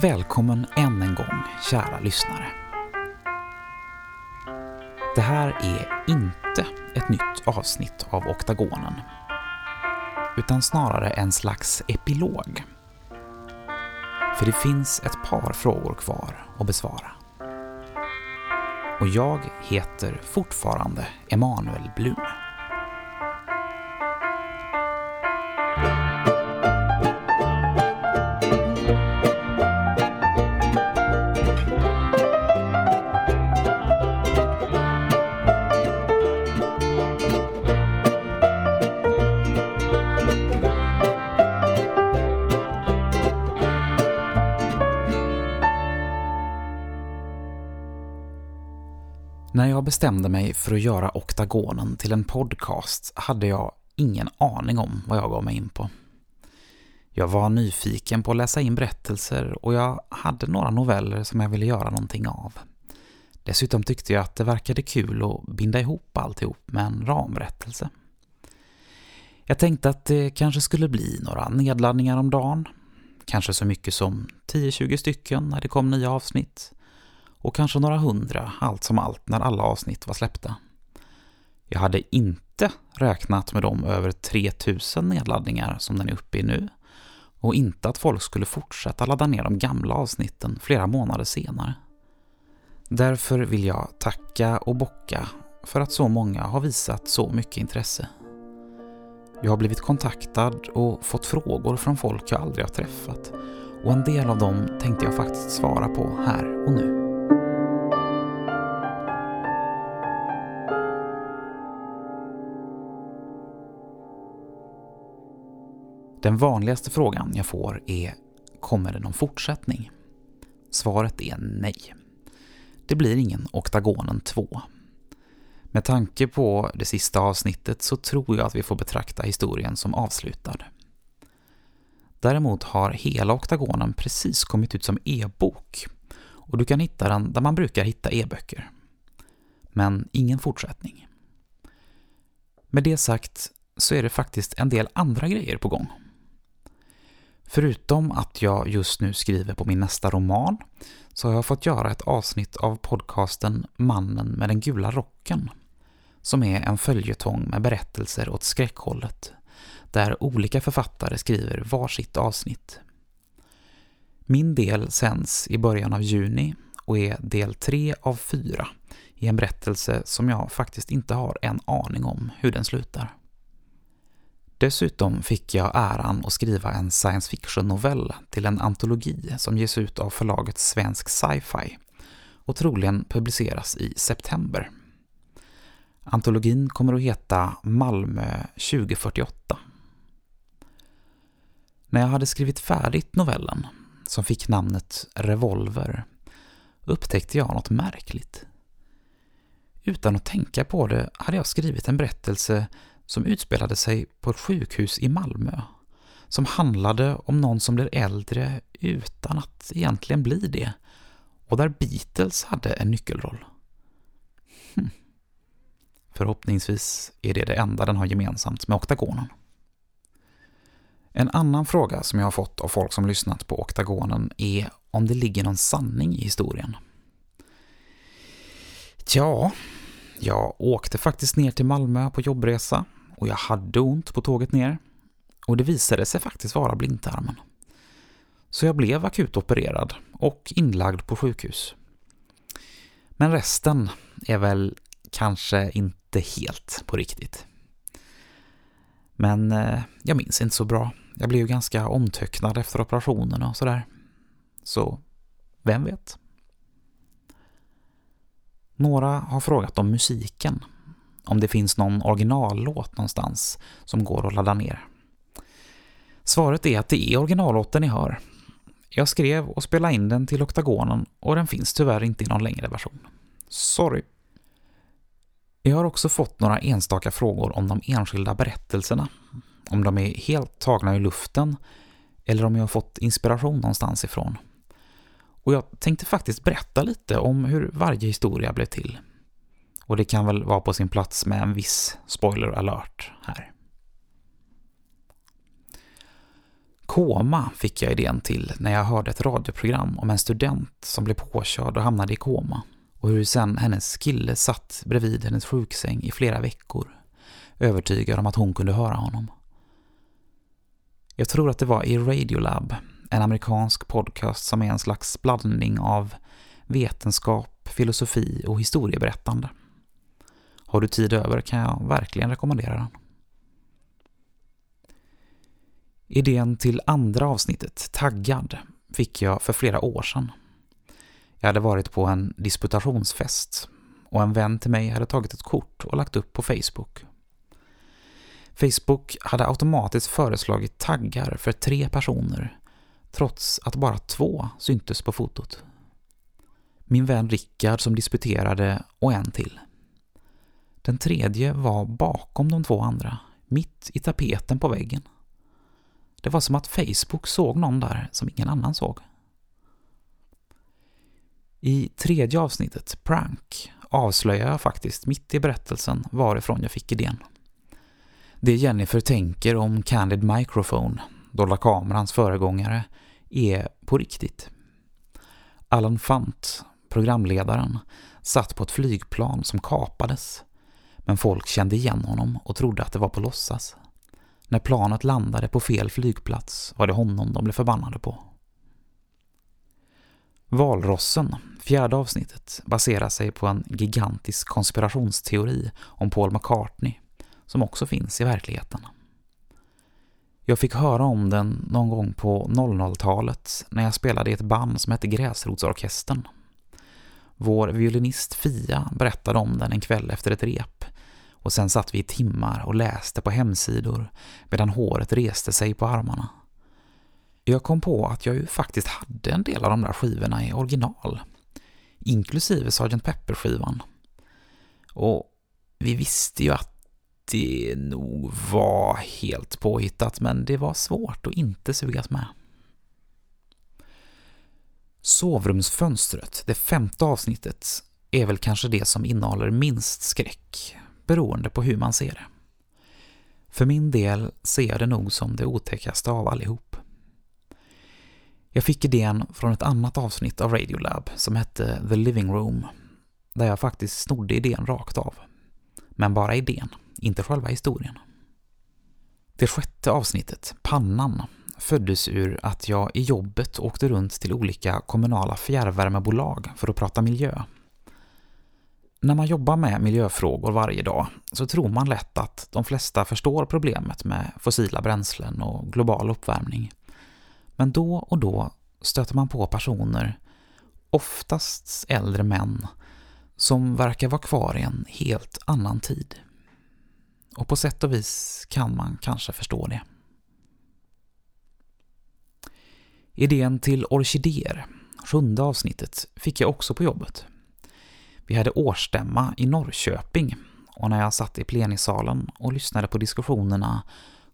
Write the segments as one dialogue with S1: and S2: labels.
S1: Välkommen än en gång, kära lyssnare. Det här är inte ett nytt avsnitt av Oktagonen, utan snarare en slags epilog. För det finns ett par frågor kvar att besvara. Och jag heter fortfarande Emanuel Blum. Bestämde mig för att göra Oktagonen till en podcast hade jag ingen aning om vad jag gav mig in på. Jag var nyfiken på att läsa in berättelser och jag hade några noveller som jag ville göra någonting av. Dessutom tyckte jag att det verkade kul att binda ihop alltihop med en ramberättelse. Jag tänkte att det kanske skulle bli några nedladdningar om dagen. Kanske så mycket som 10-20 stycken när det kom nya avsnitt och kanske några hundra allt som allt när alla avsnitt var släppta. Jag hade inte räknat med de över 3000 nedladdningar som den är uppe i nu och inte att folk skulle fortsätta ladda ner de gamla avsnitten flera månader senare. Därför vill jag tacka och bocka för att så många har visat så mycket intresse. Jag har blivit kontaktad och fått frågor från folk jag aldrig har träffat och en del av dem tänkte jag faktiskt svara på här och nu. Den vanligaste frågan jag får är Kommer det någon fortsättning? Svaret är nej. Det blir ingen Oktagonen 2. Med tanke på det sista avsnittet så tror jag att vi får betrakta historien som avslutad. Däremot har hela Oktagonen precis kommit ut som e-bok och du kan hitta den där man brukar hitta e-böcker. Men ingen fortsättning. Med det sagt så är det faktiskt en del andra grejer på gång. Förutom att jag just nu skriver på min nästa roman så har jag fått göra ett avsnitt av podcasten Mannen med den gula rocken som är en följetong med berättelser åt skräckhållet där olika författare skriver varsitt avsnitt. Min del sänds i början av juni och är del tre av fyra i en berättelse som jag faktiskt inte har en aning om hur den slutar. Dessutom fick jag äran att skriva en science fiction-novell till en antologi som ges ut av förlaget Svensk Sci-Fi och troligen publiceras i september. Antologin kommer att heta Malmö 2048. När jag hade skrivit färdigt novellen, som fick namnet Revolver, upptäckte jag något märkligt. Utan att tänka på det hade jag skrivit en berättelse som utspelade sig på ett sjukhus i Malmö. Som handlade om någon som blir äldre utan att egentligen bli det. Och där Beatles hade en nyckelroll. Hm. Förhoppningsvis är det det enda den har gemensamt med oktagonen. En annan fråga som jag har fått av folk som lyssnat på oktagonen är om det ligger någon sanning i historien. Tja, jag åkte faktiskt ner till Malmö på jobbresa och jag hade ont på tåget ner. Och det visade sig faktiskt vara blindtarmen. Så jag blev akut opererad och inlagd på sjukhus. Men resten är väl kanske inte helt på riktigt. Men eh, jag minns inte så bra. Jag blev ju ganska omtöcknad efter operationen och sådär. Så, vem vet? Några har frågat om musiken om det finns någon originallåt någonstans som går att ladda ner. Svaret är att det är originallåten ni hör. Jag skrev och spelade in den till oktagonen och den finns tyvärr inte i någon längre version. Sorry. Jag har också fått några enstaka frågor om de enskilda berättelserna. Om de är helt tagna i luften eller om jag har fått inspiration någonstans ifrån. Och jag tänkte faktiskt berätta lite om hur varje historia blev till. Och det kan väl vara på sin plats med en viss spoiler alert här. Koma fick jag idén till när jag hörde ett radioprogram om en student som blev påkörd och hamnade i koma och hur sen hennes kille satt bredvid hennes sjuksäng i flera veckor, övertygad om att hon kunde höra honom. Jag tror att det var i Radiolab, en amerikansk podcast som är en slags blandning av vetenskap, filosofi och historieberättande. Har du tid över kan jag verkligen rekommendera den. Idén till andra avsnittet, Taggad, fick jag för flera år sedan. Jag hade varit på en disputationsfest och en vän till mig hade tagit ett kort och lagt upp på Facebook. Facebook hade automatiskt föreslagit taggar för tre personer trots att bara två syntes på fotot. Min vän Rickard som disputerade och en till. Den tredje var bakom de två andra, mitt i tapeten på väggen. Det var som att Facebook såg någon där som ingen annan såg. I tredje avsnittet, Prank, avslöjar jag faktiskt mitt i berättelsen varifrån jag fick idén. Det Jennifer tänker om Candid Microphone, dolda kamerans föregångare, är på riktigt. Alan Fant, programledaren, satt på ett flygplan som kapades, men folk kände igen honom och trodde att det var på låtsas. När planet landade på fel flygplats var det honom de blev förbannade på. Valrossen, fjärde avsnittet, baserar sig på en gigantisk konspirationsteori om Paul McCartney som också finns i verkligheten. Jag fick höra om den någon gång på 00-talet när jag spelade i ett band som hette Gräsrotsorkestern. Vår violinist Fia berättade om den en kväll efter ett rep och sen satt vi i timmar och läste på hemsidor medan håret reste sig på armarna. Jag kom på att jag ju faktiskt hade en del av de där skivorna i original, inklusive Sgt. Pepper-skivan. Och vi visste ju att det nog var helt påhittat, men det var svårt att inte sugas med. Sovrumsfönstret, det femte avsnittet, är väl kanske det som innehåller minst skräck, beroende på hur man ser det. För min del ser jag det nog som det otäckaste av allihop. Jag fick idén från ett annat avsnitt av Radiolab som hette The Living Room, där jag faktiskt snodde idén rakt av. Men bara idén, inte själva historien. Det sjätte avsnittet, Pannan, föddes ur att jag i jobbet åkte runt till olika kommunala fjärrvärmebolag för att prata miljö. När man jobbar med miljöfrågor varje dag så tror man lätt att de flesta förstår problemet med fossila bränslen och global uppvärmning. Men då och då stöter man på personer, oftast äldre män, som verkar vara kvar i en helt annan tid. Och på sätt och vis kan man kanske förstå det. Idén till orkidéer, sjunde avsnittet, fick jag också på jobbet. Vi hade årsstämma i Norrköping och när jag satt i plenisalen och lyssnade på diskussionerna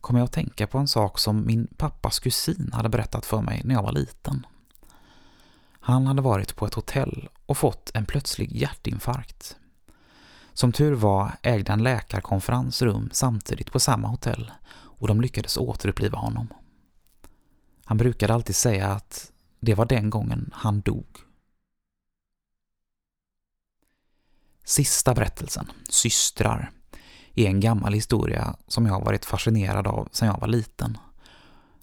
S1: kom jag att tänka på en sak som min pappas kusin hade berättat för mig när jag var liten. Han hade varit på ett hotell och fått en plötslig hjärtinfarkt. Som tur var ägde en läkarkonferens rum samtidigt på samma hotell och de lyckades återuppliva honom. Han brukade alltid säga att det var den gången han dog. Sista berättelsen, Systrar, är en gammal historia som jag har varit fascinerad av sedan jag var liten.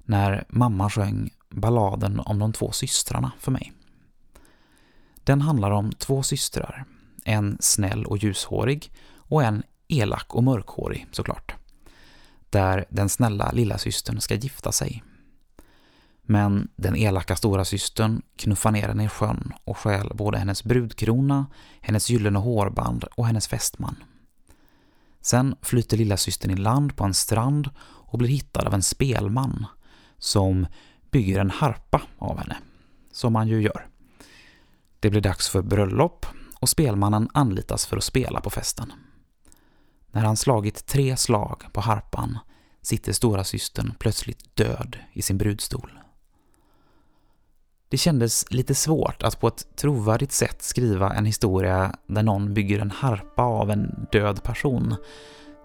S1: När mamma sjöng balladen om de två systrarna för mig. Den handlar om två systrar, en snäll och ljushårig och en elak och mörkhårig såklart. Där den snälla lilla systern ska gifta sig. Men den elaka stora systern knuffar ner henne i sjön och stjäl både hennes brudkrona, hennes gyllene hårband och hennes fästman. Sen flyter lilla systern i land på en strand och blir hittad av en spelman som bygger en harpa av henne, som man ju gör. Det blir dags för bröllop och spelmannen anlitas för att spela på festen. När han slagit tre slag på harpan sitter stora systern plötsligt död i sin brudstol. Det kändes lite svårt att på ett trovärdigt sätt skriva en historia där någon bygger en harpa av en död person,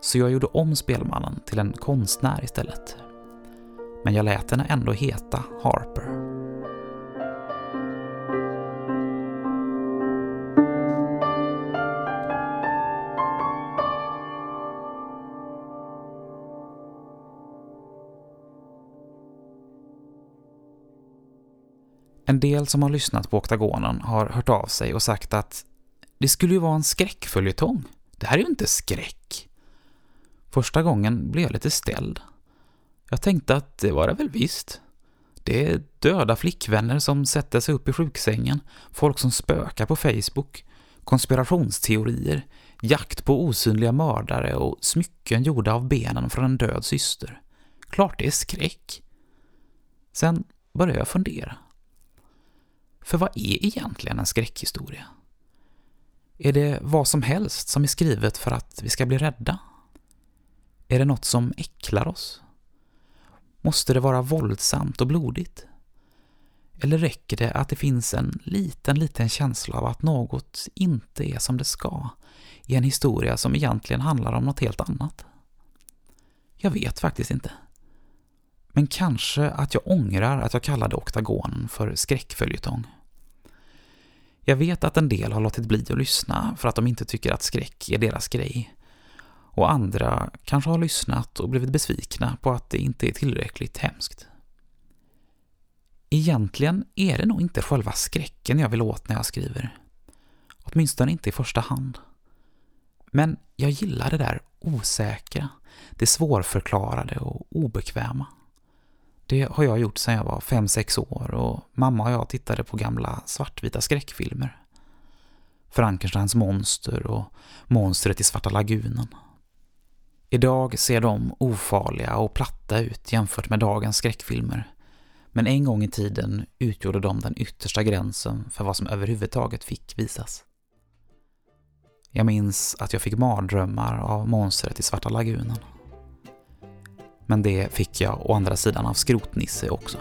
S1: så jag gjorde om spelmannen till en konstnär istället. men jag lät henne ändå heta Harper. En del som har lyssnat på Oktagonen har hört av sig och sagt att det skulle ju vara en skräckföljetong. Det här är ju inte skräck. Första gången blev jag lite ställd. Jag tänkte att det var det väl visst. Det är döda flickvänner som sätter sig upp i sjuksängen, folk som spökar på Facebook, konspirationsteorier, jakt på osynliga mördare och smycken gjorda av benen från en död syster. Klart det är skräck. Sen började jag fundera. För vad är egentligen en skräckhistoria? Är det vad som helst som är skrivet för att vi ska bli rädda? Är det något som äcklar oss? Måste det vara våldsamt och blodigt? Eller räcker det att det finns en liten, liten känsla av att något inte är som det ska i en historia som egentligen handlar om något helt annat? Jag vet faktiskt inte. Men kanske att jag ångrar att jag kallade oktagonen för skräckföljetong. Jag vet att en del har låtit bli att lyssna för att de inte tycker att skräck är deras grej. Och andra kanske har lyssnat och blivit besvikna på att det inte är tillräckligt hemskt. Egentligen är det nog inte själva skräcken jag vill åt när jag skriver. Åtminstone inte i första hand. Men jag gillar det där osäkra, det svårförklarade och obekväma. Det har jag gjort sedan jag var 5-6 år och mamma och jag tittade på gamla svartvita skräckfilmer. Frankensteins monster och monstret i Svarta lagunen. Idag ser de ofarliga och platta ut jämfört med dagens skräckfilmer. Men en gång i tiden utgjorde de den yttersta gränsen för vad som överhuvudtaget fick visas. Jag minns att jag fick mardrömmar av monstret i Svarta lagunen. Men det fick jag å andra sidan av Skrotnisse också.